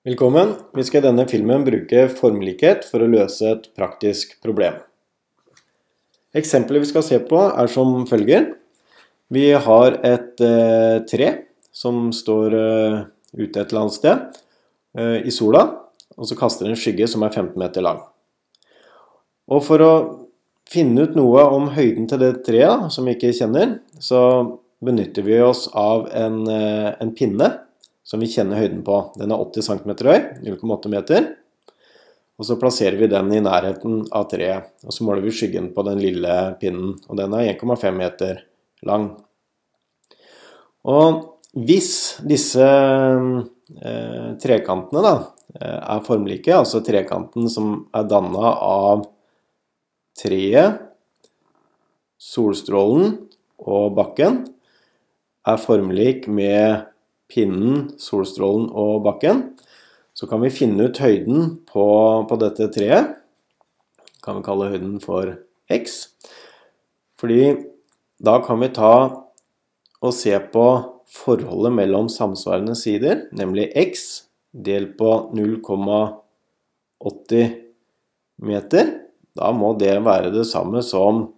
Velkommen! Vi skal i denne filmen bruke formlikhet for å løse et praktisk problem. Eksempelet vi skal se på er som følger. Vi har et eh, tre som står eh, ute et eller annet sted eh, i sola, og så kaster det en skygge som er 15 meter lang. Og for å finne ut noe om høyden til det treet, som vi ikke kjenner, så benytter vi oss av en, eh, en pinne som vi kjenner høyden på. Den er 80 cm høy, 0,8 meter. Og så plasserer vi den i nærheten av treet. Og så måler vi skyggen på den lille pinnen, og den er 1,5 meter lang. Og hvis disse eh, trekantene da, eh, er formlike, altså trekanten som er danna av treet, solstrålen og bakken, er formlik med pinnen, solstrålen og bakken, så kan vi finne ut høyden på, på dette treet. Kan vi kalle høyden for x. Fordi da kan vi ta og se på forholdet mellom samsvarende sider, nemlig x delt på 0,80 meter. Da må det være det samme som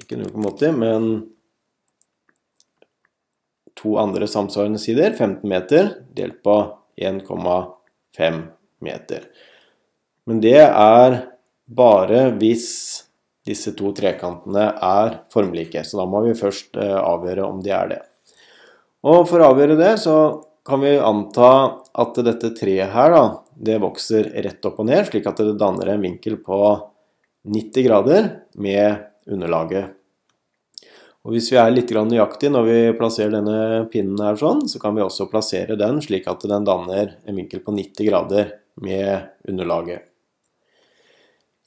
ikke 0,80, men to andre samsvarende sider, 15 meter, delt på 1,5 meter. Men det er bare hvis disse to trekantene er formlike, så da må vi først eh, avgjøre om de er det. Og for å avgjøre det, så kan vi anta at dette treet her, da, det vokser rett opp og ned, slik at det danner en vinkel på 90 grader med underlaget og Hvis vi er litt nøyaktige når vi plasserer denne pinnen her sånn, så kan vi også plassere den slik at den danner en vinkel på 90 grader med underlaget.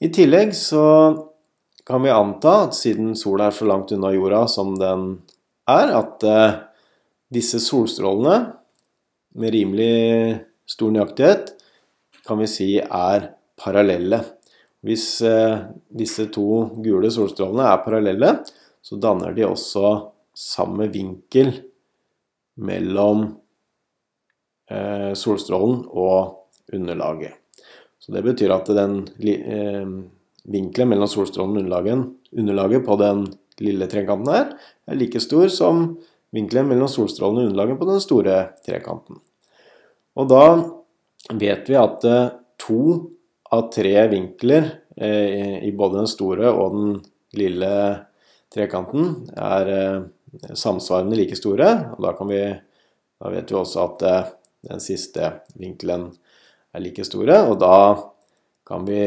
I tillegg så kan vi anta at siden sola er så langt unna jorda som den er, at eh, disse solstrålene med rimelig stor nøyaktighet kan vi si er parallelle. Hvis eh, disse to gule solstrålene er parallelle, så danner de også samme vinkel mellom eh, solstrålen og underlaget. Så det betyr at den eh, vinkelen mellom solstrålen og underlaget, underlaget på den lille trekanten her er like stor som vinkelen mellom solstrålen og underlaget på den store trekanten. Og da vet vi at eh, to av tre vinkler i både den store og den lille trekanten er eh, samsvarende like store. og Da, vi, da vet vi også at eh, den siste vinkelen er like store. Og da kan vi,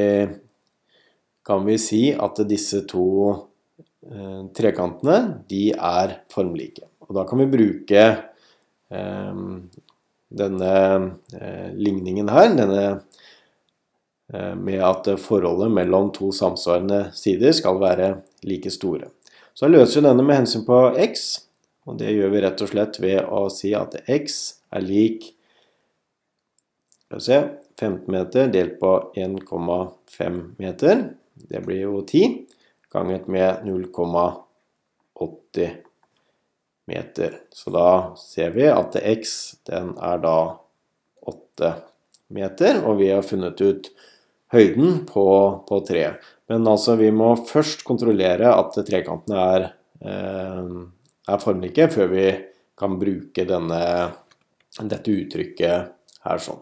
kan vi si at disse to eh, trekantene de er formlike. Og da kan vi bruke denne ligningen her, denne med at forholdet mellom to samsvarende sider skal være like store. Så løser vi denne med hensyn på x, og det gjør vi rett og slett ved å si at x er lik se, 15 meter delt på 1,5 meter. Det blir jo 10 ganget med 0,80 meter. Så da ser vi at x den er da 8 meter, og vi har funnet ut høyden på, på treet. Men altså, vi må først kontrollere at trekantene er, eh, er formlike, før vi kan bruke denne, dette uttrykket her sånn.